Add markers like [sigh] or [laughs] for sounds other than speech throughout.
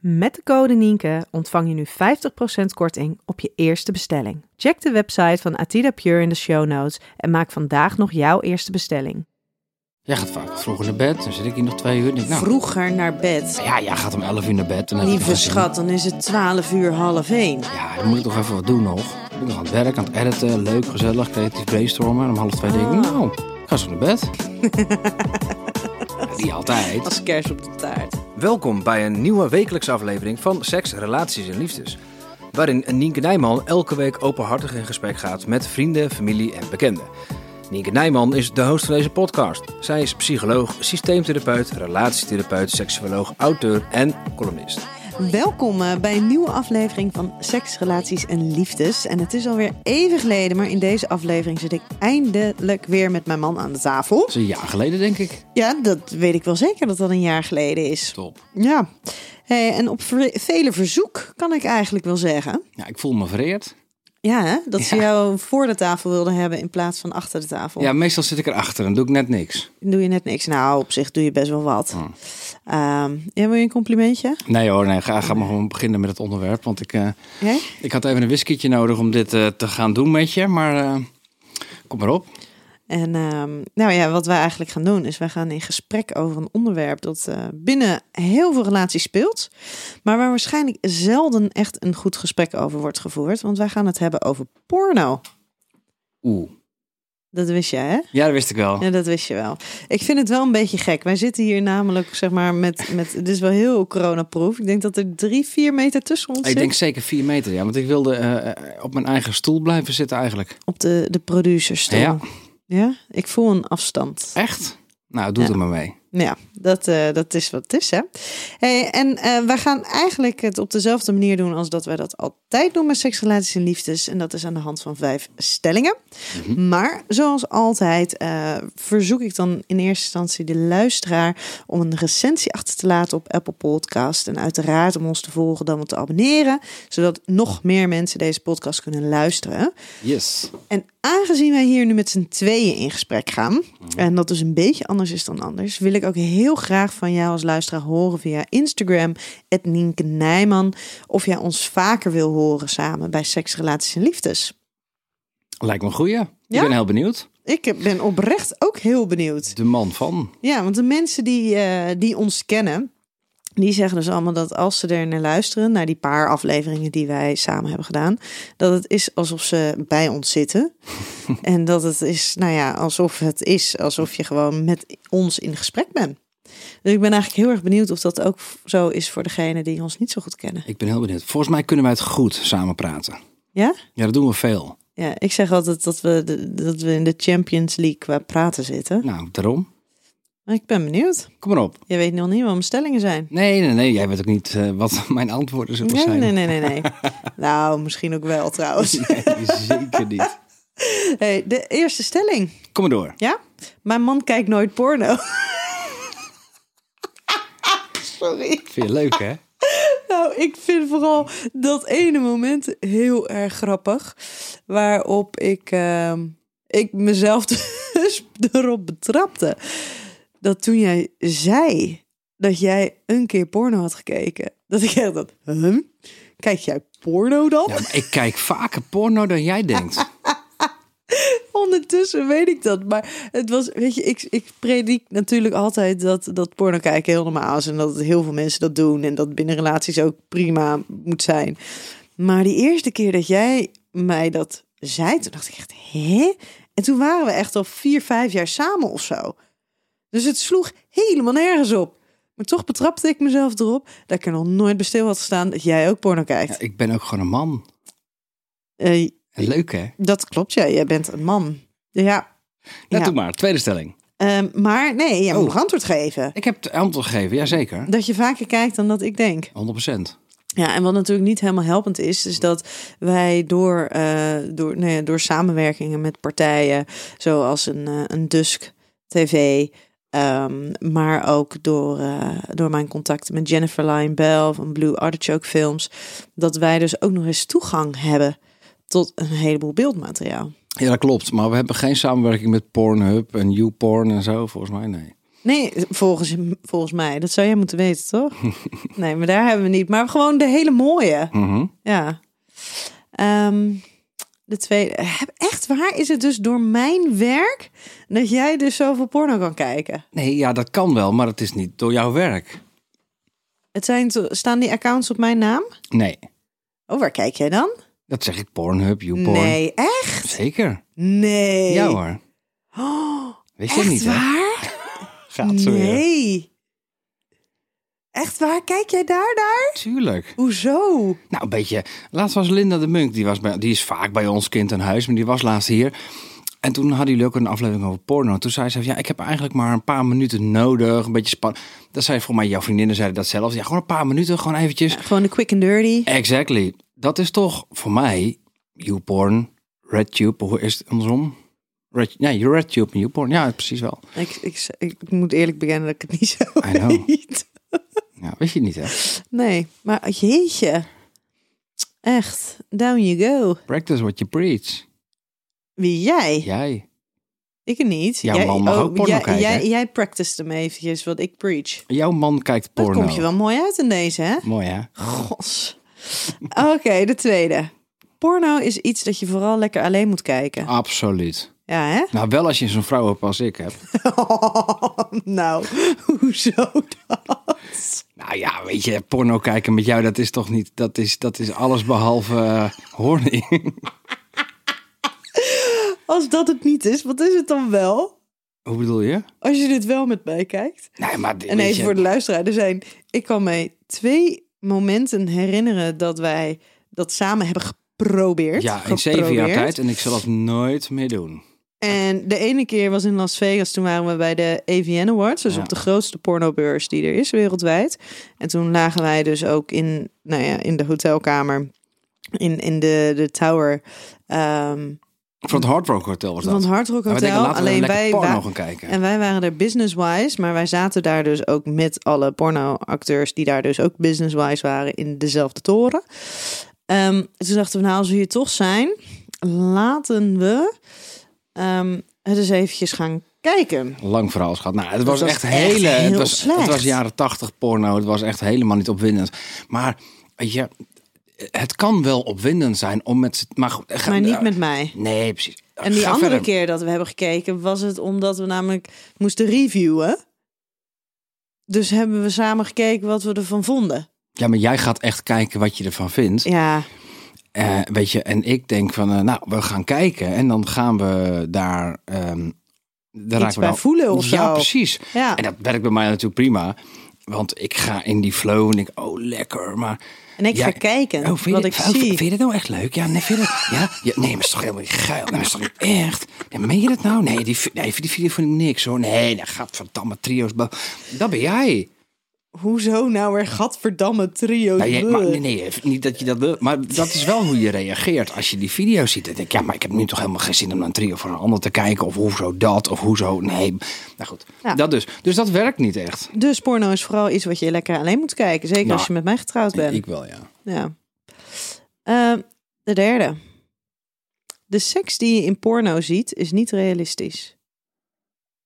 Met de code Nienke ontvang je nu 50% korting op je eerste bestelling. Check de website van Atida Pure in de show notes en maak vandaag nog jouw eerste bestelling. Jij gaat vaak vroeger naar bed, dan zit ik hier nog twee uur. Denk, nou, Vroeger naar bed. Ja, jij gaat om 11 uur naar bed. Dan Lieve schat, dan is het 12 uur half 1. Ja, dan moet ik toch even wat doen nog. Ik ben nog aan het werk, aan het editen. Leuk, gezellig, creatief brainstormen. En om half twee denk ik, Ah. nou, ik ga zo naar bed. [laughs] Niet altijd. Als kers op de taart. Welkom bij een nieuwe wekelijkse aflevering van Seks, Relaties en Liefdes. Waarin Nienke Nijman elke week openhartig in gesprek gaat met vrienden, familie en bekenden. Nienke Nijman is de host van deze podcast. Zij is psycholoog, systeemtherapeut, relatietherapeut, seksuoloog, auteur en columnist. Welkom eh, bij een nieuwe aflevering van Seks, Relaties en Liefdes. En het is alweer even geleden, maar in deze aflevering zit ik eindelijk weer met mijn man aan de tafel. Dat is een jaar geleden, denk ik. Ja, dat weet ik wel zeker dat dat een jaar geleden is. Top. Ja, hey, en op vele verzoek kan ik eigenlijk wel zeggen. Ja, ik voel me vereerd. Ja, hè, dat ze Ja. jou voor de tafel wilden hebben in plaats van achter de tafel. Ja, meestal zit ik erachter en doe ik net niks. Doe je net niks. Nou, op zich doe je best wel wat. Oh. Ja, wil je een complimentje? Nee hoor, nee, ga, ga maar gewoon beginnen met het onderwerp. Want ik, eh, ik had even een whiskietje nodig om dit eh, te gaan doen met je. Maar eh, kom maar op. En ehm, nou ja, wat wij eigenlijk gaan doen is wij gaan in gesprek over een onderwerp dat eh, binnen heel veel relaties speelt, maar waar waarschijnlijk zelden echt een goed gesprek over wordt gevoerd, want wij gaan het hebben over porno. Oeh. Dat wist jij, hè? Ja, dat wist ik wel. Ja, dat wist je wel. Ik vind het wel een beetje gek. Wij zitten hier namelijk, zeg maar, met, met het is wel heel coronaproof. Ik denk dat er drie, vier meter tussen ons Ik zit. denk zeker vier meter, ja. Want ik wilde eh, op mijn eigen stoel blijven zitten eigenlijk. Op de, de producerstoel. Ja. ja, ik voel een afstand. Echt? Nou, doe Ja. er maar mee. Ja, dat, eh, dat is wat het is, hè. Hey, en eh wij gaan eigenlijk het op dezelfde manier doen als dat wij dat altijd doen met seksrelaties en liefdes. En dat is aan de hand van vijf stellingen. Maar zoals altijd eh, verzoek ik dan in eerste instantie de luisteraar om een recensie achter te laten op Apple Podcast. En uiteraard om ons te volgen dan wat te abonneren, zodat nog meer mensen deze podcast kunnen luisteren. Yes. En aangezien wij hier nu met z'n tweeën in gesprek gaan, en dat dus een beetje anders is dan anders, wil ik ook heel graag van jou als luisteraar horen via Instagram, Nienke Nijman, of jij ons vaker wil horen samen bij Seks, Relaties en Liefdes. Lijkt me een goeie. Ja? Ik ben heel benieuwd. Ik ben oprecht ook heel benieuwd. De man van. Ja, want de mensen die, eh, die ons kennen, die zeggen dus allemaal dat als ze er naar luisteren, naar die paar afleveringen die wij samen hebben gedaan, dat het is alsof ze bij ons zitten. [laughs] en dat het is, nou ja, alsof het is alsof je gewoon met ons in gesprek bent. Dus ik ben eigenlijk heel erg benieuwd of dat ook zo is voor degenen die ons niet zo goed kennen. Ik ben heel benieuwd. Volgens mij kunnen wij het goed samen praten. Ja? Ja, dat doen we veel. Ja, ik zeg altijd dat we, de, dat we in de Champions League qua praten zitten. Nou, daarom. Ik ben benieuwd. Kom maar op. Je weet nog niet wat mijn stellingen zijn. Nee, nee, nee. Jij weet ook niet eh, wat [laughs] mijn antwoorden zullen Nee, zijn. nee, nee, nee, nee. [laughs] nou, misschien ook wel trouwens. [laughs] Nee, zeker niet. Hey, de eerste stelling. Kom maar door. Ja? Mijn man kijkt nooit porno. Sorry. Vind je leuk, hè? Nou, ik vind vooral dat ene moment heel erg grappig. Waarop ik, ehm, ik mezelf dus erop betrapte. Dat toen jij zei dat jij een keer porno had gekeken. Dat ik echt dat, huh? Kijk jij porno dan? Ja, maar ik kijk vaker porno dan jij denkt. [laughs] Ondertussen weet ik dat. Maar het was, weet je, ik, ik predik natuurlijk altijd dat, dat porno kijken heel normaal is. En dat heel veel mensen dat doen. En dat binnen relaties ook prima moet zijn. Maar die eerste keer dat jij mij dat zei, toen dacht ik echt, hè? En toen waren we echt al vier, vijf jaar samen of zo. Dus het sloeg helemaal nergens op. Maar toch betrapte ik mezelf erop dat ik er nog nooit bij stil had gestaan dat jij ook porno kijkt. Ja, ik ben ook gewoon een man. Eh, Leuk, hè? dat klopt, ja. Jij bent een man. Ja. Ja. doe maar. Tweede stelling. Ehm, maar nee, jij moet Oh. antwoord geven. Ik heb het antwoord gegeven, jazeker. Dat je vaker kijkt dan dat ik denk. 100%. Ja, en wat natuurlijk niet helemaal helpend is, is dat wij door, eh, door, nou ja, door samenwerkingen met partijen zoals een, eh, een Dusk TV, ehm, maar ook door, eh, door mijn contacten met Jennifer Lyon Bell van Blue Artichoke Films, dat wij dus ook nog eens toegang hebben tot een heleboel beeldmateriaal. Ja, dat klopt. Maar we hebben geen samenwerking met Pornhub en YouPorn en zo, volgens mij. Nee. Nee, volgens, volgens mij. Dat zou jij moeten weten, toch? [laughs] nee, maar daar hebben we niet. Maar gewoon de hele mooie. Mhm. Ja. Ehm, de tweede. Heb- Echt waar? Is het dus door mijn werk dat jij dus zoveel porno kan kijken? Nee, ja, dat kan wel, maar het is niet door jouw werk. Het zijn, staan die accounts op mijn naam? Nee, Oh, waar kijk jij dan? dat zeg ik Pornhub, YouPorn. Nee, echt? Zeker. Nee. Ja hoor. Oh, Weet je niet, waar? [laughs] Gaat zo weer. Echt waar? Kijk jij daar naar? Tuurlijk. Hoezo? Nou, een beetje. Laatst was Linda de Munk, die, was bij, die is vaak bij ons kind aan huis, maar die was laatst hier. En toen hadden jullie ook een aflevering over porno. Toen zei ze, ja, ik heb eigenlijk maar een paar minuten nodig, een beetje spannend. Dat zei voor mij, jouw vriendinnen zeiden dat zelf. Ja, gewoon een paar minuten, gewoon eventjes. Gewoon de quick and dirty. Exactly. Dat is toch voor mij, YouPorn, RedTube, hoe is het andersom? Red, ja, RedTube en YouPorn. Ja, precies wel. Ik, ik, ik moet eerlijk bekennen dat ik het niet zo I know. [laughs] weet. Ja, weet je niet, hè? Nee, maar jeetje. Echt, down you go. Practice what you preach. Wie jij? Jij. Ik niet. Jouw jij, man mag ook porno jij, kijken, Jij, jij practiced hem eventjes wat ik preach. Jouw man kijkt Dat porno. komt je wel mooi uit in deze, hè? Mooi, hè? Gos. Oké, de tweede. Porno is iets dat je vooral lekker alleen moet kijken. Absoluut. Ja, hè? [laughs] Nou, wel als je zo'n vrouw hebt als ik heb. [laughs] nou, [laughs] hoezo dat? Nou ja, weet je, porno kijken met jou, dat is toch niet... Dat is, dat is alles behalve uh, horny. Als dat het niet is, wat is het dan wel? Hoe bedoel je? Als je dit wel met mij kijkt. Nee, maar... En even je, voor de luisteraar, er zijn, ik kan mij twee momenten herinneren dat wij dat samen hebben geprobeerd. Ja, in zeven jaar tijd en ik zal het nooit meer doen. En de ene keer was in Las Vegas, toen waren we bij de AVN Awards, dus Ja. op de grootste pornobeurs die er is wereldwijd. En toen lagen wij dus ook in, nou ja, in de hotelkamer, in, in de, de tower ehm, Van het Hard Rock Hotel was dat. van het Hard Rock denken, Hotel. we Alleen wij, porno gaan kijken. en wij waren er business-wise, maar wij zaten daar dus ook met alle pornoacteurs die daar dus ook business-wise waren in dezelfde toren. Ehm, toen dachten we, nou, als we hier toch zijn, laten we ehm, het eens eventjes gaan kijken. Lang verhaal schat. Nou, het was was echt echt hele. Het heel was, slecht. het was jaren tachtig porno. Het was echt helemaal niet opwindend. Maar weet je, het kan wel opwindend zijn om met. Maar, goed, ga- Maar niet met mij. Nee, precies. En die Ga andere verder. keer dat we hebben gekeken, was het omdat we namelijk moesten reviewen. Dus hebben we samen gekeken wat we ervan vonden. Ja, maar jij gaat echt kijken wat je ervan vindt. Ja, Eh, weet je, en ik denk van, eh, nou, we gaan kijken en dan gaan we daar. ehm daar iets we bij voelen of Ja, zo. precies. Ja. En dat werkt bij mij natuurlijk prima. Want ik ga in die flow en ik, oh lekker. Maar En ik Ja, ga kijken Oh, vind wat je, ik oh, zie. Vind je dat nou echt leuk? Ja, nee, vind je dat, ja? ja? Nee, maar het is toch helemaal niet geil? Nee, maar is toch niet echt? Ja, meen je dat nou? Nee, die, nee, die video vond ik niks hoor. Nee, dat gaat verdamme trio's. Dat ben jij. Hoezo nou weer gadverdamme trio's? Nou, maar, nee, nee, niet dat je dat wil. Maar dat is wel hoe je reageert als je die video ziet. Dan denk ik, ja, maar ik heb nu toch helemaal geen zin om naar een trio van een ander te kijken. Of hoezo dat, of hoezo. Nee, nou goed. Ja. Dat dus. Dus dat werkt niet echt. Dus porno is vooral iets wat je lekker alleen moet kijken. Zeker Nou, als je met mij getrouwd bent. Ik wel, ja. Ja. Ehm, de derde. De seks die je in porno ziet is niet realistisch.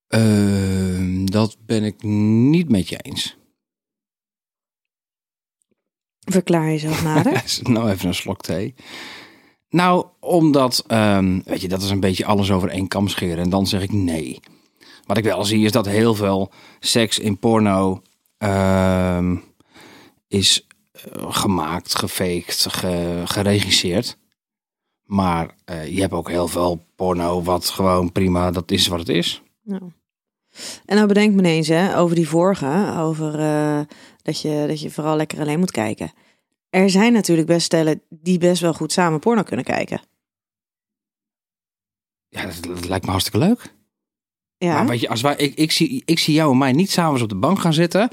Ehm, dat ben ik niet met je eens. Verklaar jezelf nader. [laughs] nou, even een slok thee. Nou, omdat, ehm, weet je, dat is een beetje alles over één kam scheren. En dan zeg ik nee. Wat ik wel zie is dat heel veel seks in porno ehm, is eh, gemaakt, gefaked, ge- geregisseerd. Maar eh, je hebt ook heel veel porno wat gewoon prima, dat is wat het is. Ja. En nou bedenk me eens hè, over die vorige, over eh, dat, je, dat je vooral lekker alleen moet kijken. Er zijn natuurlijk best stellen die best wel goed samen porno kunnen kijken. Ja, dat, dat lijkt me hartstikke leuk. Ja. Maar weet je, als wij, ik, ik, zie, ik zie jou en mij niet s'avonds op de bank gaan zitten.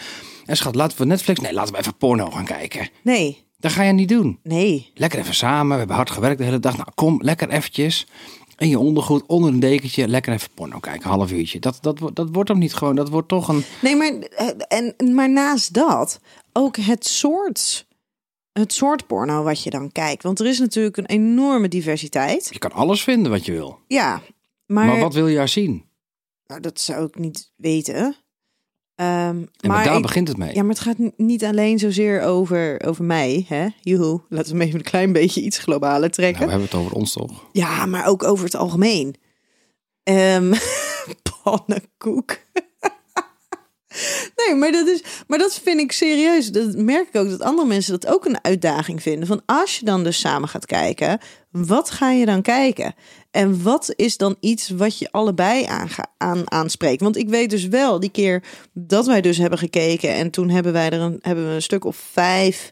En schat, laten we Netflix... Nee, laten we even porno gaan kijken. Nee, Dat ga je niet doen. nee. Lekker even samen. We hebben hard gewerkt de hele dag. Nou, kom, lekker eventjes. In je ondergoed, onder een dekentje. Lekker even porno kijken, half uurtje. Dat, dat, wordt- dat wordt hem niet gewoon. Dat wordt toch een... Nee, maar, eh, en, maar naast dat ook het soort, het soort porno wat je dan kijkt. Want er is natuurlijk een enorme diversiteit. Je kan alles vinden wat je wil. Ja, maar, Maar, wat wil je daar zien? nou, dat zou ik niet weten. Ehm, En maar, daar ik- begint het mee. Ja, maar het gaat niet alleen zozeer over, over mij. Hè? Joehoe, laten we hem even een klein beetje iets globaler Nou, trekken. we hebben het over ons toch? Ja, maar ook over het algemeen. Ehm [laughs] pannenkoek. Nee, maar dat, is, maar dat vind ik serieus. Dat merk ik ook dat andere mensen dat ook een uitdaging vinden. Van als je dan dus samen gaat kijken, wat ga je dan kijken? En wat is dan iets wat je allebei aan, aanspreekt? Want ik weet dus wel, die keer dat wij dus hebben gekeken... en toen hebben wij er een, hebben we een stuk of vijf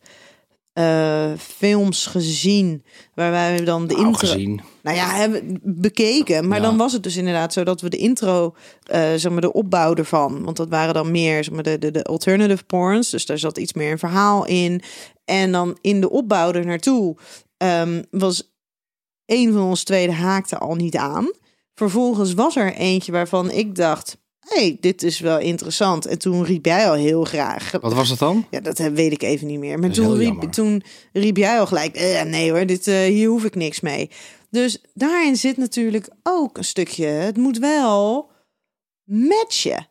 eh, films gezien... waar wij dan de Nou, intro... gezien. Nou ja, hebben bekeken. Maar Ja. dan was het dus inderdaad zo dat we de intro, eh zeg maar de opbouw ervan. Want dat waren dan meer zeg maar, de, de, de alternative porns. Dus daar zat iets meer een verhaal in. En dan in de opbouw er naartoe ehm, was een van ons tweede haakte al niet aan. Vervolgens was er eentje waarvan ik dacht... hey, dit is wel interessant. En toen riep jij al heel graag. Wat was het dan? Ja, dat weet ik even niet meer. Maar toen riep, toen riep jij al gelijk, eh, nee hoor, dit, eh, hier hoef ik niks mee. Dus daarin zit natuurlijk ook een stukje, het moet wel matchen.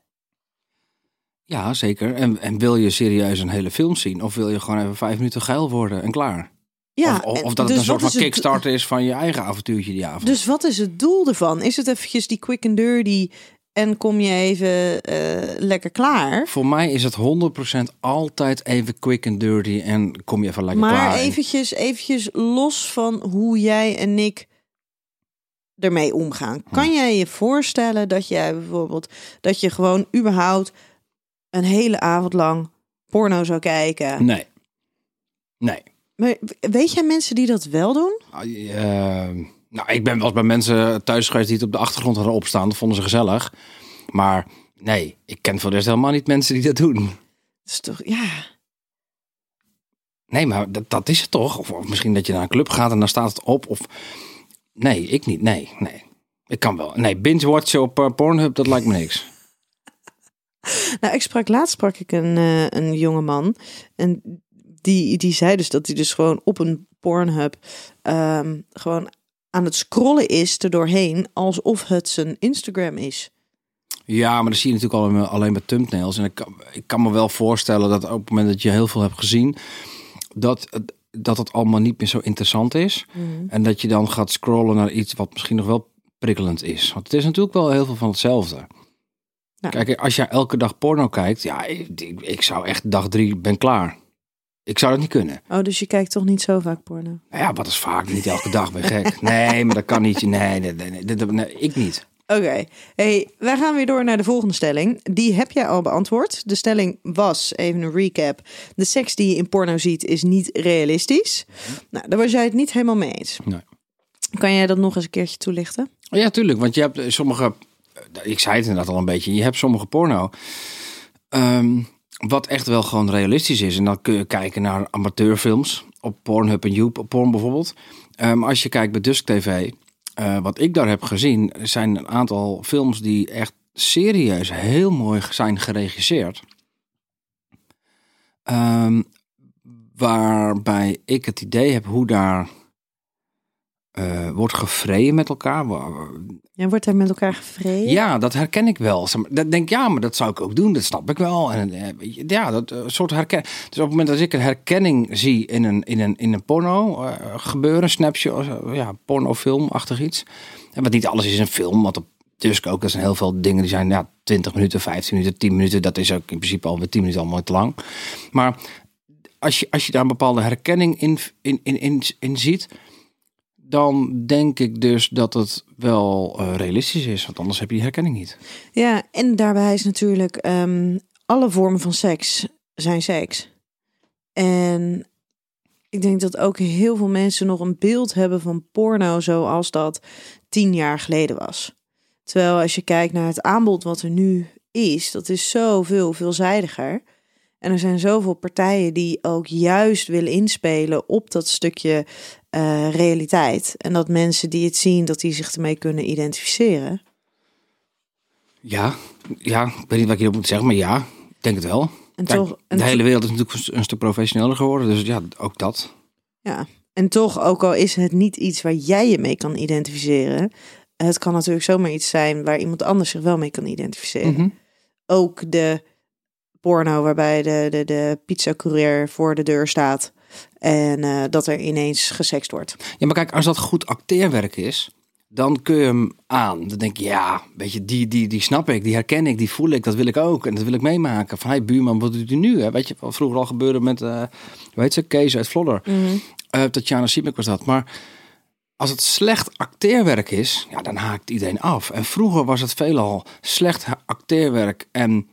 Ja, zeker. En, en wil je serieus een hele film zien? Of wil je gewoon even vijf minuten geil worden en klaar? Ja, of, of, en of dat het dus een soort van het- kickstarter is van je eigen avontuurtje die avond. Dus wat is het doel ervan? Is het eventjes die quick and dirty en kom je even eh, lekker klaar? Voor mij is het 100% altijd even quick and dirty en kom je even lekker Maar klaar. En- eventjes, eventjes los van hoe jij en ik ermee omgaan. Hm. Kan jij je voorstellen dat jij bijvoorbeeld dat je gewoon überhaupt een hele avond lang porno zou kijken? Nee. Nee. Maar weet jij mensen die dat wel doen? Ah, eh, nou, ik ben wel eens bij mensen thuis geweest die het op de achtergrond hadden opstaan. Dat vonden ze gezellig. Maar nee, ik ken voor de rest helemaal niet mensen die dat doen. Dat is toch, ja. Nee, maar dat, dat is het toch? Of, of misschien dat je naar een club gaat en dan staat het op. Of nee, ik niet. Nee, nee. Ik kan wel. Nee, binge-watchen op eh, Pornhub, dat lijkt me niks. [laughs] Nou, ik sprak laatst sprak ik een, eh, een jonge man. En die, die zei dus dat hij dus gewoon op een Pornhub ehm, gewoon aan het scrollen is er doorheen alsof het zijn Instagram is. Ja, maar dan zie je natuurlijk alleen, alleen met thumbnails. En ik kan, ik kan me wel voorstellen dat op het moment dat je heel veel hebt gezien, dat, het- dat het allemaal niet meer zo interessant is. En dat je dan gaat scrollen naar iets wat misschien nog wel prikkelend is. Want het is natuurlijk wel heel veel van hetzelfde. Ja. Kijk, als jij elke dag porno kijkt, ja, ik, ik, ik zou echt dag drie ben klaar. Ik zou dat niet kunnen. Oh, dus je kijkt toch niet zo vaak porno? Ja, wat is vaak niet elke dag, ben gek. Nee, maar dat kan niet. Nee, nee, nee, nee, ik niet. Oké, hey, wij gaan weer door naar de volgende stelling. Die heb jij al beantwoord. De stelling was, even een recap, de seks die je in porno ziet is niet realistisch. Nou, daar was jij het niet helemaal mee eens. Nee. Kan jij dat nog eens een keertje toelichten? Ja, tuurlijk. Want je hebt sommige. Ik zei het inderdaad al een beetje. Je hebt sommige porno. ehm, wat echt wel gewoon realistisch is. En dan kun je kijken naar amateurfilms. Op Pornhub en YouPorn bijvoorbeeld. Ehm, als je kijkt bij Dusk TV. eh, wat ik daar heb gezien. zijn een aantal films die echt serieus heel mooi zijn geregisseerd. Ehm, waarbij ik het idee heb hoe daar. Eh, wordt gevreden met elkaar. Jij wordt daar met elkaar gevreden? ja, dat herken ik wel. Dat denk ja, maar dat zou ik ook doen. Dat snap ik wel. En, eh, ja, dat eh, soort herken. Dus op het moment dat ik een herkenning zie in een, in een, in een porno gebeuren, snapshot, eh, ja, pornofilmachtig iets. En wat niet alles is een film, want op Tusk ook, er zijn heel veel dingen die zijn ja, 20 minuten, 15 minuten, 10 minuten. Dat is ook in principe al bij 10 minuten allemaal te lang. Maar als je, als je daar een bepaalde herkenning in, in, in, in, in ziet, dan denk ik dus dat het wel eh, realistisch is. Want anders heb je die herkenning niet. Ja, en daarbij is natuurlijk ehm, alle vormen van seks zijn seks. En ik denk dat ook heel veel mensen nog een beeld hebben van porno zoals dat tien jaar geleden was. Terwijl als je kijkt naar het aanbod wat er nu is, dat is zoveel veelzijdiger. En er zijn zoveel partijen die ook juist willen inspelen op dat stukje eh, realiteit. En dat mensen die het zien, dat die zich ermee kunnen identificeren. Ja, ja, ik weet niet wat ik hierop moet zeggen, maar ja, ik denk het wel. En Kijk, toch, en de hele wereld is natuurlijk een stuk professioneler geworden, dus ja, ook dat. Ja, en toch, ook al is het niet iets waar jij je mee kan identificeren, het kan natuurlijk zomaar iets zijn waar iemand anders zich wel mee kan identificeren. Mhm. Ook de porno waarbij de, de, de pizza-courier voor de deur staat en eh, dat er ineens gesext wordt. Ja, maar kijk, als dat goed acteerwerk is, dan kun je hem aan. Dan denk je, ja, weet je, die, die, die snap ik, die herken ik, die voel ik, dat wil ik ook. En dat wil ik meemaken. Van, hey buurman, wat doet u nu? Hè? Weet je, wat vroeger al gebeurde met, eh hoe heet ze, Kees uit Vlodder. Eh, Tatjana Siemek was dat. Maar als het slecht acteerwerk is, ja, dan haakt iedereen af. En vroeger was het veelal slecht acteerwerk en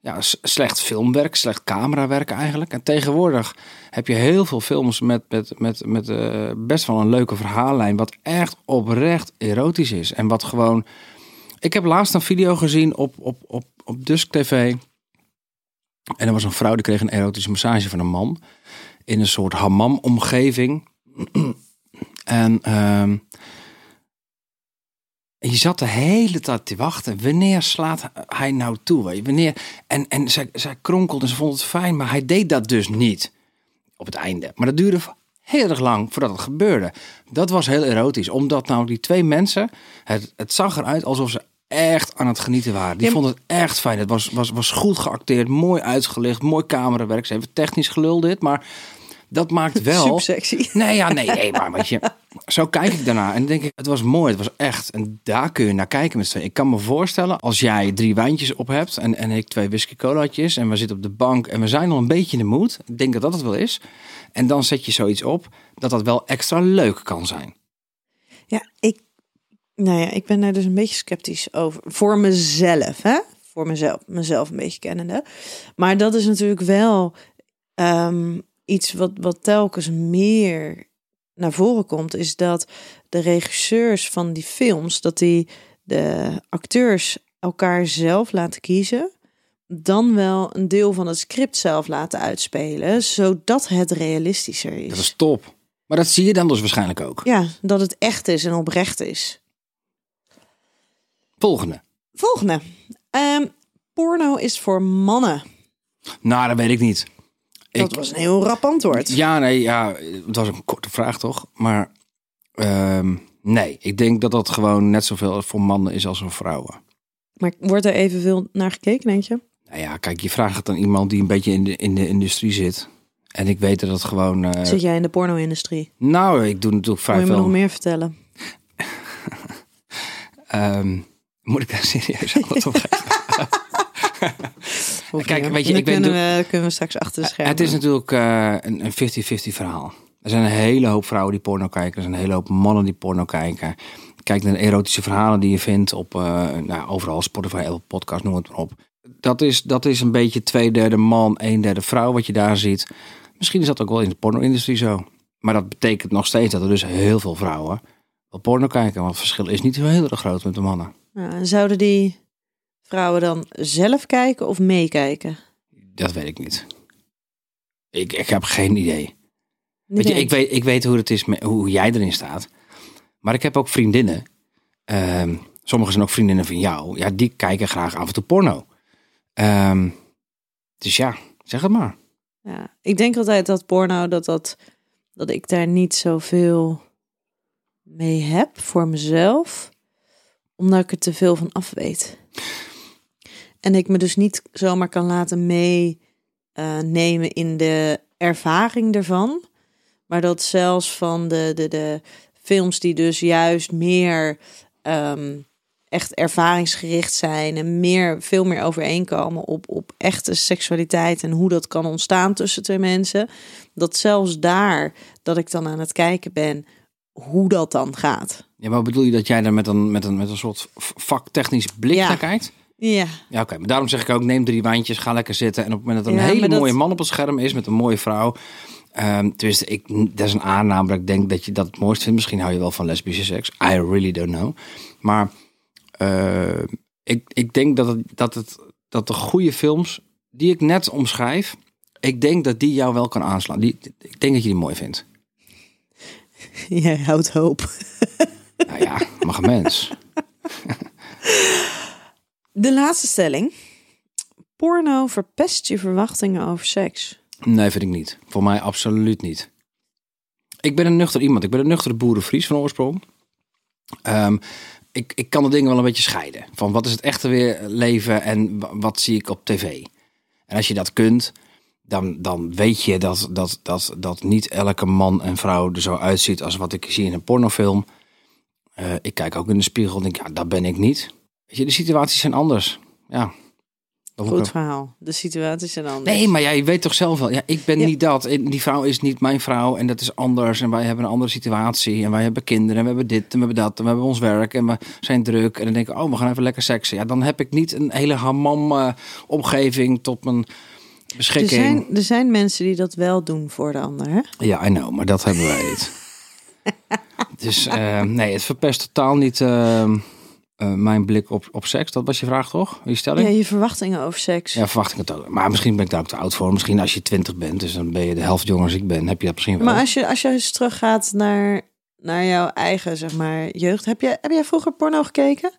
ja, slecht filmwerk, slecht camerawerk eigenlijk. En tegenwoordig heb je heel veel films met, met, met, met eh, best wel een leuke verhaallijn, wat echt oprecht erotisch is. En wat gewoon... Ik heb laatst een video gezien op, op, op, op Dusk TV. En er was een vrouw die kreeg een erotische massage van een man. In een soort hammam-omgeving. [clears throat] en je zat de hele tijd te wachten. Wanneer slaat hij nou toe? Wanneer... En, en zij, zij kronkelde en ze vond het fijn, maar hij deed dat dus niet. Op het einde. Maar dat duurde heel erg lang voordat het gebeurde. Dat was heel erotisch. Omdat nou die twee mensen... Het, het zag eruit alsof ze echt aan het genieten waren. Die Ja, vonden het echt fijn. Het was, was, was goed geacteerd, mooi uitgelicht, mooi camerawerk. Ze hebben technisch gelul dit, maar dat maakt [laughs] wel... Super sexy. Nee, ja, nee, nee, maar weet je, zo kijk ik daarna en denk ik, het was mooi, het was echt. En daar kun je naar kijken met z'n. Ik kan me voorstellen, als jij drie wijntjes op hebt en, en ik twee whisky colaatjes en we zitten op de bank en we zijn al een beetje in de moed. Ik denk dat dat het wel is. En dan zet je zoiets op, dat dat wel extra leuk kan zijn. Ja, ik, nou ja, ik ben daar dus een beetje sceptisch over. Voor mezelf, hè? Voor mezelf, mezelf een beetje kennende. Maar dat is natuurlijk wel ehm, iets wat, wat telkens meer naar voren komt. Is dat de regisseurs van die films, dat die de acteurs elkaar zelf laten kiezen. Dan wel een deel van het script zelf laten uitspelen, zodat het realistischer is. Dat is top. Maar dat zie je dan dus waarschijnlijk ook. Ja, dat het echt is en oprecht is. Volgende. Volgende. Ehm, porno is voor mannen. Nou, dat weet ik niet. Dat Ik- was een heel rap antwoord. Ja, nee, ja, het was een korte vraag toch? Maar ehm, nee, ik denk dat dat gewoon net zoveel voor mannen is als voor vrouwen. Maar wordt er evenveel naar gekeken, denk je? Nou ja, kijk, je vraagt het aan iemand die een beetje in de, in de industrie zit. En ik weet dat het gewoon... eh, Zit jij in de porno-industrie? nou, ik doe natuurlijk vrij Moet je me veel... nog meer vertellen? [laughs] Ehm, moet ik daar serieus antwoord op geven? [laughs] [laughs] Of Kijk, meer? weet je, ik ben kunnen, we, kunnen we straks achter de schermen. Het is natuurlijk eh, een een 50-50 verhaal. Er zijn een hele hoop vrouwen die porno kijken. Er zijn een hele hoop mannen die porno kijken. Kijk naar de erotische verhalen die je vindt op eh, nou, overal Spotify, Apple Podcast, noem het maar op. Dat is, dat is een beetje twee derde man, een derde vrouw wat je daar ziet. Misschien is dat ook wel in de porno-industrie zo. Maar dat betekent nog steeds dat er dus heel veel vrouwen wel porno kijken. Want het verschil is niet heel erg groot met de mannen. Ja, en zouden die vrouwen dan zelf kijken of meekijken? Dat weet ik niet. Ik, ik heb geen idee. Weet je, ik weet, ik weet hoe het is, met, hoe jij erin staat. Maar ik heb ook vriendinnen. Ehm sommige zijn ook vriendinnen van jou. Ja, die kijken graag af en toe porno. Ehm, dus ja, zeg het maar. Ja, ik denk altijd dat porno, dat, dat, dat ik daar niet zoveel mee heb voor mezelf. Omdat ik er te veel van af weet. En ik me dus niet zomaar kan laten meenemen in de ervaring ervan. Maar dat zelfs van de, de, de films die dus juist meer ehm, echt ervaringsgericht zijn en meer, veel meer overeenkomen op, op echte seksualiteit en hoe dat kan ontstaan tussen twee mensen. Dat zelfs daar, dat ik dan aan het kijken ben hoe dat dan gaat. Ja, maar bedoel je dat jij daar met een, met een, met een soort vaktechnisch blik Ja. naar kijkt? Ja, Ja, oké. Maar daarom zeg ik ook, neem drie wijntjes, ga lekker zitten. En op het moment dat er een Ja, hele dat- mooie man op het scherm is met een mooie vrouw. tenminste, ik, dat is een aanname dat ik denk dat je dat het mooist vindt. Misschien hou je wel van lesbische seks. I really don't know. Maar eh, ik, ik denk dat, het, dat, het, dat de goede films die ik net omschrijf, ik denk dat die jou wel kan aanslaan. Die, ik denk dat je die mooi vindt. [laughs] Jij houdt hoop. Nou ja, mag een mens. [laughs] De laatste stelling. Porno verpest je verwachtingen over seks. Nee, vind ik niet. Voor mij absoluut niet. Ik ben een nuchter iemand. Ik ben een nuchtere boerenvries van oorsprong. Ehm, ik, ik kan de dingen wel een beetje scheiden. Van wat is het echte weer leven en wa- wat zie ik op tv. En als je dat kunt, dan, dan weet je dat, dat, dat, dat niet elke man en vrouw er zo uitziet als wat ik zie in een pornofilm. Eh, ik kijk ook in de spiegel en denk, ja, dat ben ik niet. Weet je, de situaties zijn anders. Ja. Goed verhaal. De situaties zijn anders. Nee, maar ja, je weet toch zelf wel. Ja, ik ben Ja. niet dat. Die vrouw is niet mijn vrouw. En dat is anders. En wij hebben een andere situatie. En wij hebben kinderen. En we hebben dit. En we hebben dat. En we hebben ons werk. En we zijn druk. En dan denk ik, oh, we gaan even lekker seksen. Ja, dan heb ik niet een hele hamam eh, omgeving tot mijn er, beschikking. zijn, er zijn mensen die dat wel doen voor de ander. Hè? Ja, I know. Maar dat hebben wij niet. [laughs] dus eh, nee, het verpest totaal niet eh, eh, mijn blik op, op seks. Dat was je vraag toch? Die stelling? Ja, je verwachtingen over seks. Ja, verwacht ik het ook. Maar misschien ben ik daar ook te oud voor. Misschien als je twintig bent, dus dan ben je de helft jonger als ik ben, heb je dat misschien wel. Maar als je, als je eens teruggaat naar, naar jouw eigen zeg maar, jeugd. Heb, je, heb jij vroeger porno gekeken?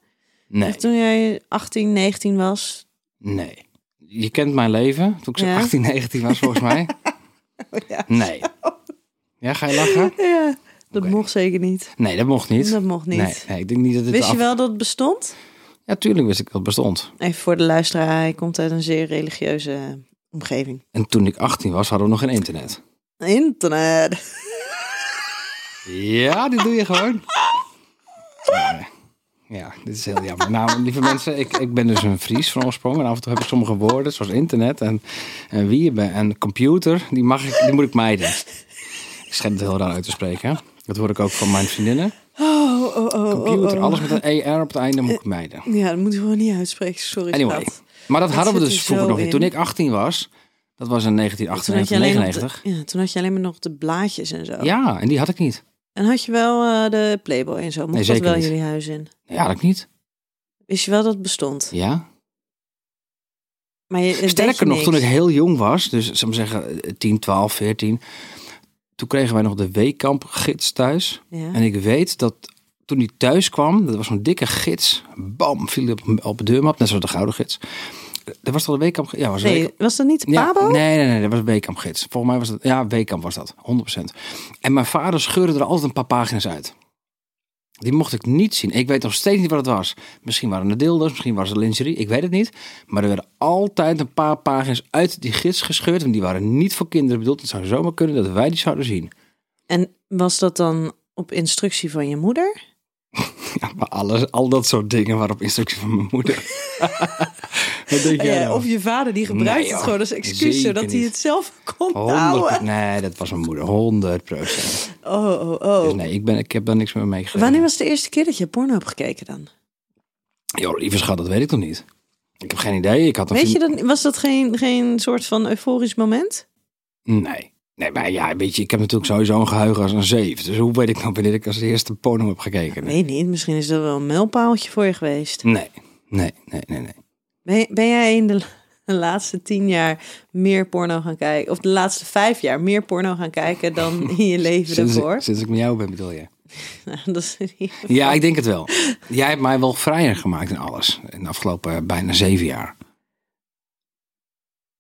Nee, Of toen jij 18, 19 was? nee. Je kent mijn leven, toen ik Ja. 18, 19 was volgens mij. [laughs] ja. Nee. Ja, ga je lachen? ja, dat mocht zeker niet. Nee, dat mocht niet. Dat mocht niet. Nee, nee, ik denk niet dat het Wist je wel dat het bestond? Ja, tuurlijk wist ik dat het bestond. Even voor de luisteraar, hij komt uit een zeer religieuze eh, omgeving. En toen ik 18 was, hadden we nog geen internet. Internet. Ja, dit doe je gewoon. Ja, dit is heel jammer. Nou, lieve mensen, ik, ik ben dus een Fries van oorsprong. En af en toe heb ik sommige woorden, zoals internet en, en wie je bent. En computer, die, mag ik, die moet ik mijden. Ik schijn het heel raar uit te spreken. Dat hoor ik ook van mijn vriendinnen. Oh, oh, oh, oh, Computer, oh. alles met een ER op het einde moet ik mijden. Ja, dat moeten we gewoon niet uitspreken. Sorry, Anyway, schat. maar dat Dat hadden we dus er vroeger nog niet. Toen ik 18 was, dat was in Toen had je 1998, alleen nog 99. de, ja, toen had je alleen maar nog de blaadjes en zo. Ja, en die had ik niet. En had je wel eh, de Playboy en zo? Mocht Nee, dat zeker wel niet. jullie huis in? Ja, had ik niet. Wist je wel dat het bestond? Ja. Maar je, Sterker je nog, toen ik heel jong was, dus zal ik maar zeggen eh, 10, 12, 14, toen kregen wij nog de Weekamp gids thuis. Ja. En ik weet dat toen die thuis kwam, dat was zo'n dikke gids, bam, viel die op, op de deurmap, net zoals de gouden gids. Dat was toch de Weekamp? Ja, was een Nee, Weekamp- was dat niet de ja, Pabo? nee, nee, nee, dat was een Weekamp gids. Volgens mij was dat, ja, Weekamp was dat, 100%. En mijn vader scheurde er altijd een paar pagina's uit. Die mocht ik niet zien. Ik weet nog steeds niet wat het was. Misschien waren het dildos, misschien was het lingerie. Ik weet het niet. Maar er werden altijd een paar pagina's uit die gids gescheurd. En die waren niet voor kinderen bedoeld. Het zou zomaar kunnen dat wij die zouden zien. En was dat dan op instructie van je moeder? [laughs] Ja, maar alles, al dat soort dingen waren op instructie van mijn moeder. [laughs] wat denk jij Ja, nou? of je vader die gebruikt Nee, het gewoon als excuus, zodat hij het zelf [laughs] kon 100 houden. Nee, dat was mijn moeder. 100 procent. Oh, oh, oh. Dus nee, ik, ben, ik heb daar niks meer meegegeven. Wanneer was de eerste keer dat je porno hebt gekeken dan? Joh, lieve schat, dat weet ik nog niet. Ik heb geen idee. Ik had een Weet je, dan, was dat geen, geen soort van euforisch moment? Nee. Nee, maar ja, weet je, ik heb natuurlijk sowieso een geheugen als een zeef. Dus hoe weet ik nou wanneer ik als eerste porno heb gekeken? Weet niet, misschien is dat wel een mijlpaaltje voor je geweest. Nee, nee, nee, nee, nee. Ben, ben jij in de, de [laughs] laatste tien jaar meer porno gaan kijken, of de laatste vijf jaar meer porno gaan kijken dan [laughs] in je leven Sinds ik, sinds ik met jou ben, bedoel je? [laughs] Nou, dat is Ja, ik denk het wel. Jij hebt mij wel vrijer gemaakt in alles. In de afgelopen bijna zeven jaar.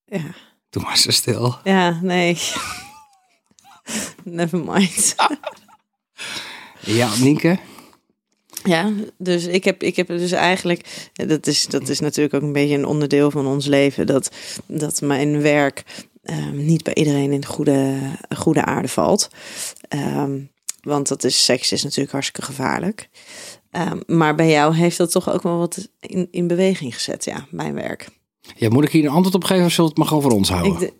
ja. Toen was ze stil. ja, nee. Never mind. Ja, Nienke? Ja, dus ik heb, ik heb dus eigenlijk, dat is, dat is natuurlijk ook een beetje een onderdeel van ons leven, dat, dat mijn werk ehm, niet bij iedereen in goede, goede aarde valt. Ehm, want dat is, seks is natuurlijk hartstikke gevaarlijk. Ehm, maar bij jou heeft dat toch ook wel wat in, in beweging gezet, ja, mijn werk. Ja, moet ik hier een antwoord op geven of zult het maar gewoon voor ons houden? De-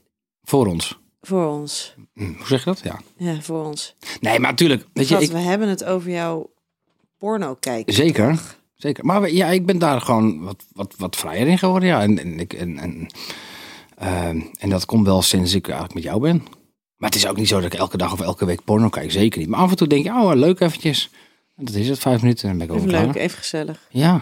Voor ons. voor ons. Hm, hoe zeg je dat? Ja. Ja, voor ons. Nee, maar natuurlijk. Weet je, ik, we hebben het over jouw porno kijken. Zeker, zeker. Maar ja, ik ben daar gewoon wat, wat, wat vrijer in geworden. Ja. En, en, ik, en, en, ehm, en dat komt wel sinds ik eigenlijk met jou ben. Maar het is ook niet zo dat ik elke dag of elke week porno kijk. Zeker niet. Maar af en toe denk je, oh, leuk eventjes. En dat is het, vijf minuten en dan ben ik Even over leuk, even gezellig. Ja,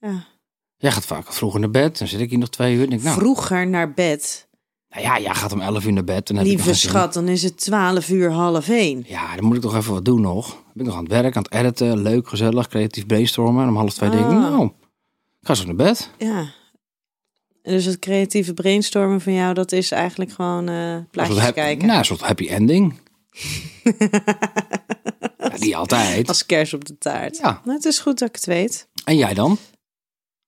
Ja. Jij gaat vaak vroeger naar bed. Dan zit ik hier nog twee uur. en Denk, ik, nou, Vroeger naar bed. Nou ja, jij gaat om elf uur naar bed. Ik nog Lieve schat, dan is het 12 uur half één. Ja, dan moet ik toch even wat doen nog. Dan ben ik nog aan het werk, aan het editen. Leuk, gezellig, creatief brainstormen. En om half twee denk ik, Ah. nou, ik ga zo naar bed. Ja. En dus het creatieve brainstormen van jou, dat is eigenlijk gewoon Een plaatjes kijken. Nou, een soort happy ending. [laughs] ja, die altijd. Als kers op de taart. Ja. Nou, het is goed dat ik het weet. En jij dan?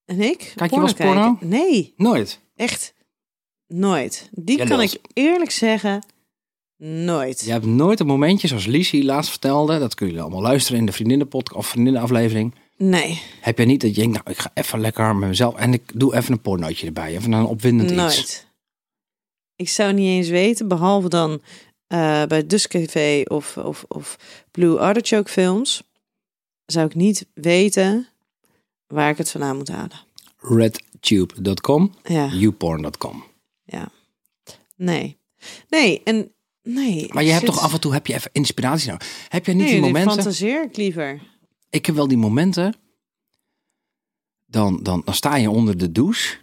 En ik? Kijk je wel porno? Nee, Nooit. echt nooit. Die kan ik eerlijk zeggen, nooit. Je hebt nooit een momentje zoals Lisie laatst vertelde. Dat kunnen jullie allemaal luisteren in de vriendinnenpodcast of vriendinnenaflevering. Nee, Heb je niet dat je denkt, nou, ik ga even lekker met mezelf en ik doe even een pornootje erbij. Even een opwindend iets. nooit. Ik zou niet eens weten, behalve dan eh, bij Duscafé of, of, of Blue Artichoke films, zou ik niet weten waar ik het vandaan moet halen. Redtube.com, Ja, youporn.com. ja. Nee. Nee, en nee. Maar je hebt zit- toch af en toe heb je even inspiratie nou. Heb je niet Nee, die momenten? fantaseer ik liever. Ik heb wel die momenten. Dan, dan, dan sta je onder de douche.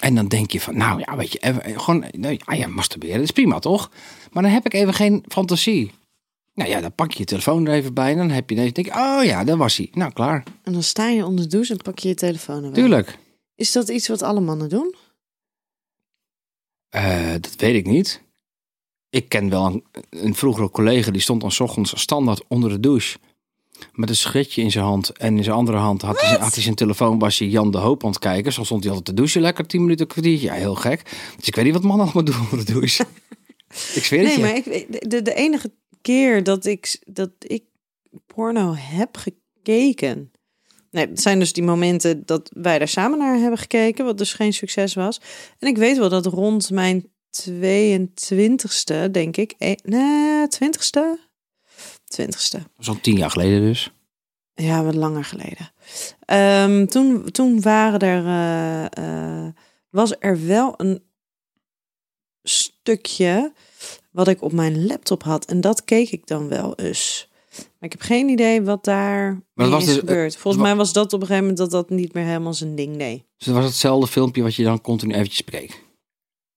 En dan denk je van, nou ja, weet je, even, gewoon, nou, ja, ja, masturberen is prima toch? Maar dan heb ik even geen fantasie. Nou ja, dan pak je je telefoon er even bij en dan heb je deze, denk je, oh ja, daar was hij. Nou, klaar. En dan sta je onder de douche en pak je je telefoon erbij. Tuurlijk. Is dat iets wat alle mannen doen? Eh, dat weet ik niet. Ik ken wel een, een vroegere collega die stond dan 's ochtends standaard onder de douche. Met een schritje in zijn hand. En in zijn andere hand had hij, zijn- had hij zijn telefoon, was hij Jan de Hoop aan het kijken. Zo stond hij altijd te douchen, lekker 10 minuten, kwartiertje. Ja, heel gek. Dus ik weet niet wat mannen allemaal doen onder de douche. [laughs] ik zweer het Nee, je. maar ik, de, de enige keer dat ik, dat ik porno heb gekeken. Nee, het zijn dus die momenten dat wij daar samen naar hebben gekeken, wat dus geen succes was. En ik weet wel dat rond mijn 22ste, denk ik. eh, Nee, 20ste? 20ste. Zo'n tien jaar geleden dus. Ja, wat langer geleden. Ehm, toen, toen waren er, eh, eh, was er wel een stukje wat ik op mijn laptop had. En dat keek ik dan wel eens. Maar ik heb geen idee wat daar Maar was is dus- gebeurd. Volgens mij was dat op een gegeven moment dat dat niet meer helemaal zijn ding deed. Dus dat was hetzelfde filmpje wat je dan continu eventjes bekeek.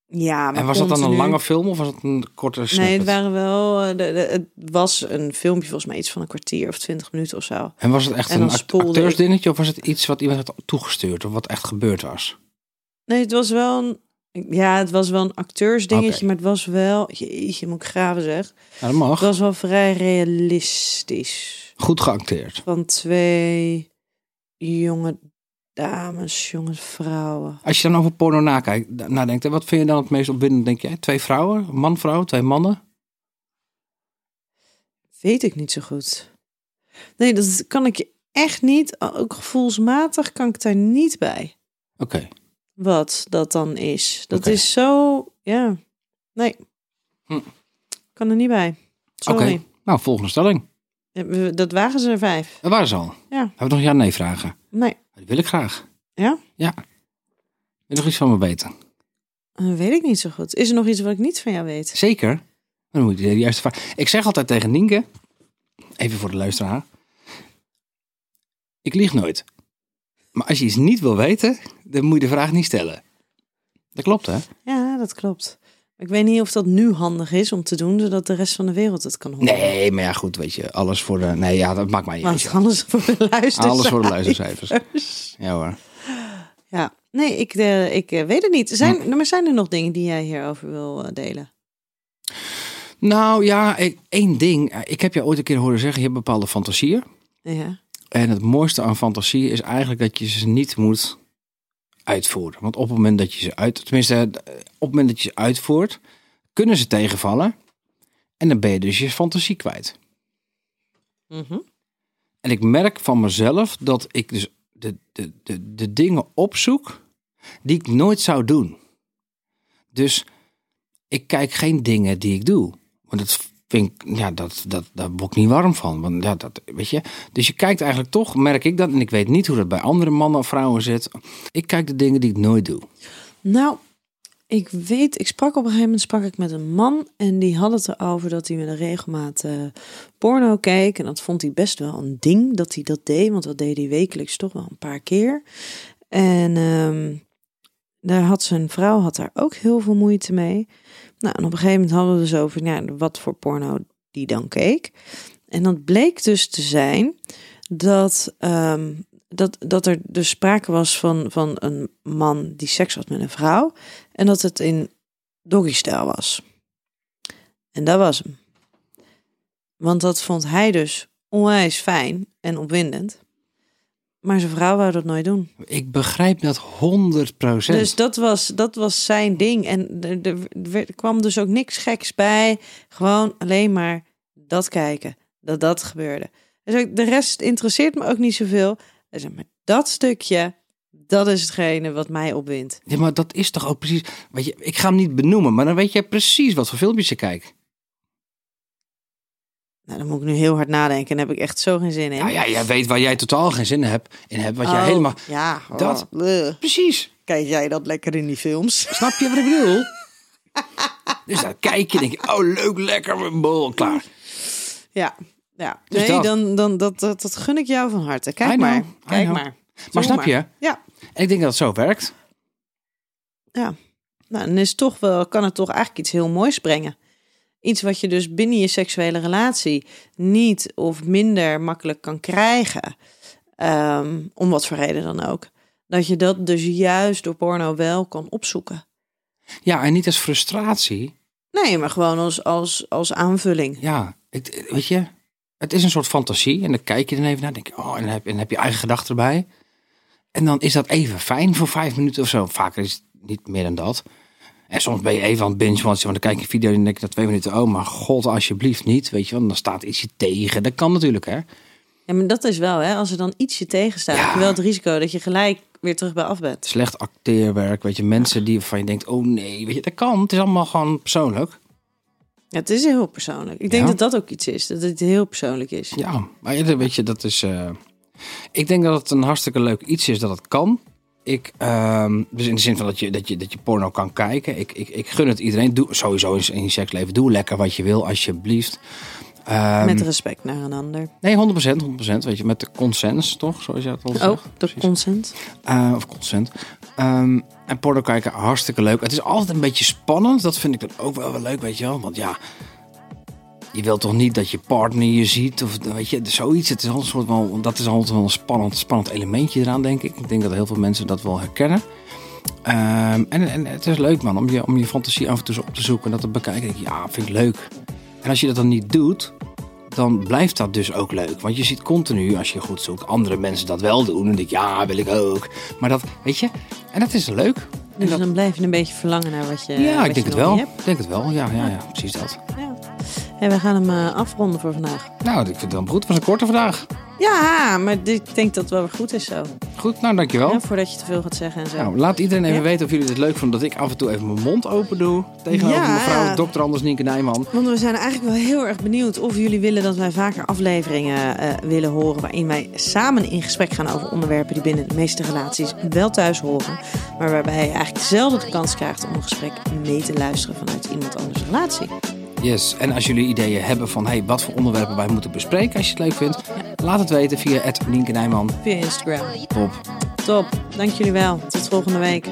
Ja, maar En was dat dan een lange film of was het een korte snippet? Nee, het waren wel. eh, de, de- het was een filmpje, volgens mij iets van een kwartier of twintig minuten of zo. En was het echt En een act- ik. acteursdingetje of was het iets wat iemand had toegestuurd of wat echt gebeurd was? Nee, het was wel een. Ja, het was wel een acteursdingetje, maar het was wel. Jeetje, moet ik graven zeg. Ja, dat mag. Het was wel vrij realistisch. Goed geacteerd. Van twee jonge dames, jonge vrouwen. Als je dan over porno nakijkt, nadenkt, wat vind je dan het meest opwindend, denk jij? Twee vrouwen, man, vrouw, twee mannen? Weet ik niet zo goed. Nee, dat kan ik je echt niet. Ook gevoelsmatig kan ik daar niet bij. Oké. Wat dat dan is. Dat is zo. Ja. Nee. Hm. Kan er niet bij. Oké. Nou, volgende stelling. We- Dat waren ze er vijf. Dat waren ze al. Ja. Hebben we nog ja-nee vragen? Nee. Dat wil ik graag. Ja? Ja. Wil je nog iets van me weten? Dat weet ik niet zo goed. Is er nog iets wat ik niet van jou weet? Zeker. Dan moet je de juiste vraag. Ik zeg altijd tegen Nienke, even voor de luisteraar. Ik lieg nooit. Maar als je iets niet wil weten, dan moet je de vraag niet stellen. Dat klopt, hè? Ja, dat klopt. Ik weet niet of dat nu handig is om te doen, zodat de rest van de wereld het kan horen. Nee, maar ja, goed, weet je, alles voor de. Nee, ja, dat maakt mij niet uit. Alles voor de luisteraars. Alles voor de luistercijfers. [laughs] Ja hoor. Ja, nee, ik, eh, ik eh, weet het niet. Zijn, Maar zijn er nog dingen die jij hierover wil eh, delen? Nou ja, ik, één ding. Ik heb je ooit een keer horen zeggen, je hebt bepaalde fantasieën. Ja. En het mooiste aan fantasieën is eigenlijk dat je ze niet moet uitvoeren. Want op het moment dat je ze uit, tenminste, eh, op het moment dat je ze uitvoert, kunnen ze tegenvallen. En dan ben je dus je fantasie kwijt. Mhm. En ik merk van mezelf dat ik dus de, de, de, de dingen opzoek die ik nooit zou doen. Dus ik kijk geen dingen die ik doe. Want dat vind ik, ja, dat, dat, daar word niet warm van. Want ja, dat, weet je. Dus je kijkt eigenlijk toch, merk ik dat, en ik weet niet hoe dat bij andere mannen of vrouwen zit. Ik kijk de dingen die ik nooit doe. Nou, ik weet, ik sprak op een gegeven moment sprak ik met een man en die had het erover dat hij met een regelmaat eh, porno keek. En dat vond hij best wel een ding dat hij dat deed, want dat deed hij wekelijks toch wel een paar keer. En ehm, daar had zijn vrouw had daar ook heel veel moeite mee. Nou, en op een gegeven moment hadden we dus over ja, wat voor porno die dan keek. En dat bleek dus te zijn dat, ehm, dat, dat er dus sprake was van, van een man die seks had met een vrouw. En dat het in doggy-stijl was. En dat was hem. Want dat vond hij dus onwijs fijn en opwindend. Maar zijn vrouw wou dat nooit doen. Ik begrijp dat 100% Dus dat was, dat was zijn ding. En er, er, er kwam dus ook niks geks bij. Gewoon alleen maar dat kijken. Dat dat gebeurde. Dus de rest interesseert me ook niet zoveel. Zei, maar dat stukje, dat is hetgene wat mij opwindt. Ja, maar dat is toch ook precies... Weet je, ik ga hem niet benoemen, maar dan weet jij precies wat voor filmpjes je kijkt. Nou, dan moet ik nu heel hard nadenken. En heb ik echt zo geen zin in. Nou ja, jij weet waar jij totaal geen zin in hebt. In hebt wat jij Oh, helemaal... Ja, oh, Dat- bleh. Precies. Kijk jij dat lekker in die films? Snap je wat ik bedoel? [laughs] dus dan kijk je en denk je, oh leuk, lekker, bol, klaar. Ja, ja. Dus nee, dat. dan, dan dat, dat, dat gun ik jou van harte. Kijk know, maar, kijk maar. Maar snap je? Ja, En ik denk dat het zo werkt. ja. Nou, dan is toch wel, kan het toch eigenlijk iets heel moois brengen. Iets wat je dus binnen je seksuele relatie niet of minder makkelijk kan krijgen. Ehm, om wat voor reden dan ook. Dat je dat dus juist door porno wel kan opzoeken. Ja, en niet als frustratie. Nee, maar gewoon als, als, als aanvulling. Ja, ik, weet je, het is een soort fantasie. En dan kijk je er even naar. Denk je, oh, en dan heb, en dan heb je eigen gedachten erbij. En dan is dat even fijn voor vijf minuten of zo. Vaker is het niet meer dan dat. En soms ben je even aan het binge want dan kijk je een video en denk je na twee minuten, oh maar god, alsjeblieft niet, weet je wel, dan staat ietsje tegen. Dat kan natuurlijk, hè? Ja, maar dat is wel, hè. Als er dan ietsje tegenstaat, Ja. heb je wel het risico dat je gelijk weer terug bij af bent. Slecht acteerwerk, weet je, mensen die van je denkt, oh nee, weet je, dat kan. Het is allemaal gewoon persoonlijk. Ja, het is heel persoonlijk. Ik denk Ja. dat dat ook iets is, dat het heel persoonlijk is. Ja, maar ja, weet je, dat is. eh, ik denk dat het een hartstikke leuk iets is dat het kan. Ik, ehm, dus in de zin van dat je, dat je, dat je porno kan kijken. Ik, ik, ik gun het iedereen. Doe sowieso in, in je seksleven. Doe lekker wat je wil, alsjeblieft. Ehm, Met respect naar een ander. Nee, 100%, 100%. Weet je, met de consens, toch? Zoals je dat al Oh, zegt. de Precies. consent. Eh, of consent. Ehm, en porno kijken, hartstikke leuk. Het is altijd een beetje spannend. Dat vind ik dan ook wel, wel leuk, weet je wel. Want ja, je wilt toch niet dat je partner je ziet of weet je, zoiets. Het is altijd een soort wel, dat is altijd wel een spannend, spannend elementje eraan, denk ik. Ik denk dat heel veel mensen dat wel herkennen. Ehm, en, en het is leuk, man, om je, om je fantasie af en toe op te zoeken en dat te bekijken. Denk ja, vind ik leuk. En als je dat dan niet doet, dan blijft dat dus ook leuk. Want je ziet continu, als je goed zoekt, andere mensen dat wel doen. En denk ja, wil ik ook. Maar dat, weet je, en dat is leuk. En Dus dat, dan blijf je een beetje verlangen naar wat je ja, wat ik denk je het wel. Ik denk het wel, ja, ja, ja, precies dat. Ja. Hey, we gaan hem eh, afronden voor vandaag. Nou, ik vind het dan goed. Het was een korte vandaag. Ja, maar ik denk dat het wel weer goed is zo. Goed, nou, dankjewel. Ja, voordat je te veel gaat zeggen en zo. Nou, laat iedereen even Ja. weten of jullie het leuk vonden dat ik af en toe even mijn mond open doe. Tegenover Ja. mevrouw Dr. Anders Nienke Nijman. Want we zijn eigenlijk wel heel erg benieuwd of jullie willen dat wij vaker afleveringen eh, willen horen. Waarin wij samen in gesprek gaan over onderwerpen die binnen de meeste relaties wel thuis horen. Maar waarbij je eigenlijk zelden de kans krijgt om een gesprek mee te luisteren vanuit iemand anders relatie. Yes. En als jullie ideeën hebben van hey, wat voor onderwerpen wij moeten bespreken als je het leuk vindt, laat het weten via het Nijman. Via Instagram. Top. Top. Dank jullie wel. Tot volgende week.